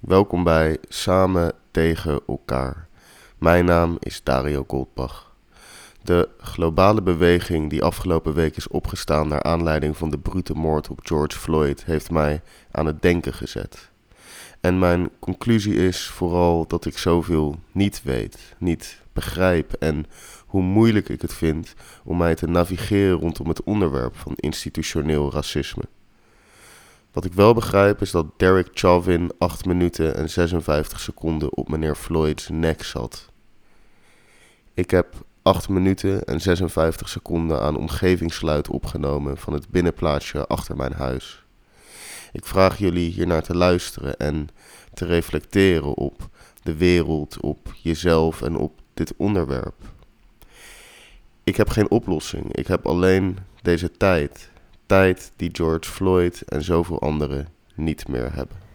Welkom bij Samen tegen elkaar. Mijn naam is Dario Goldbach. De globale beweging die afgelopen week is opgestaan naar aanleiding van de brute moord op George Floyd heeft mij aan het denken gezet. En mijn conclusie is vooral dat ik zoveel niet weet, niet begrijp en hoe moeilijk ik het vind om mij te navigeren rondom het onderwerp van institutioneel racisme. Wat ik wel begrijp is dat Derek Chauvin 8 minuten en 56 seconden op meneer Floyd's nek zat. Ik heb 8 minuten en 56 seconden aan omgevingsgeluid opgenomen van het binnenplaatsje achter mijn huis. Ik vraag jullie hiernaar te luisteren en te reflecteren op de wereld, op jezelf en op dit onderwerp. Ik heb geen oplossing, ik heb alleen deze tijd. Tijd die George Floyd en zoveel anderen niet meer hebben.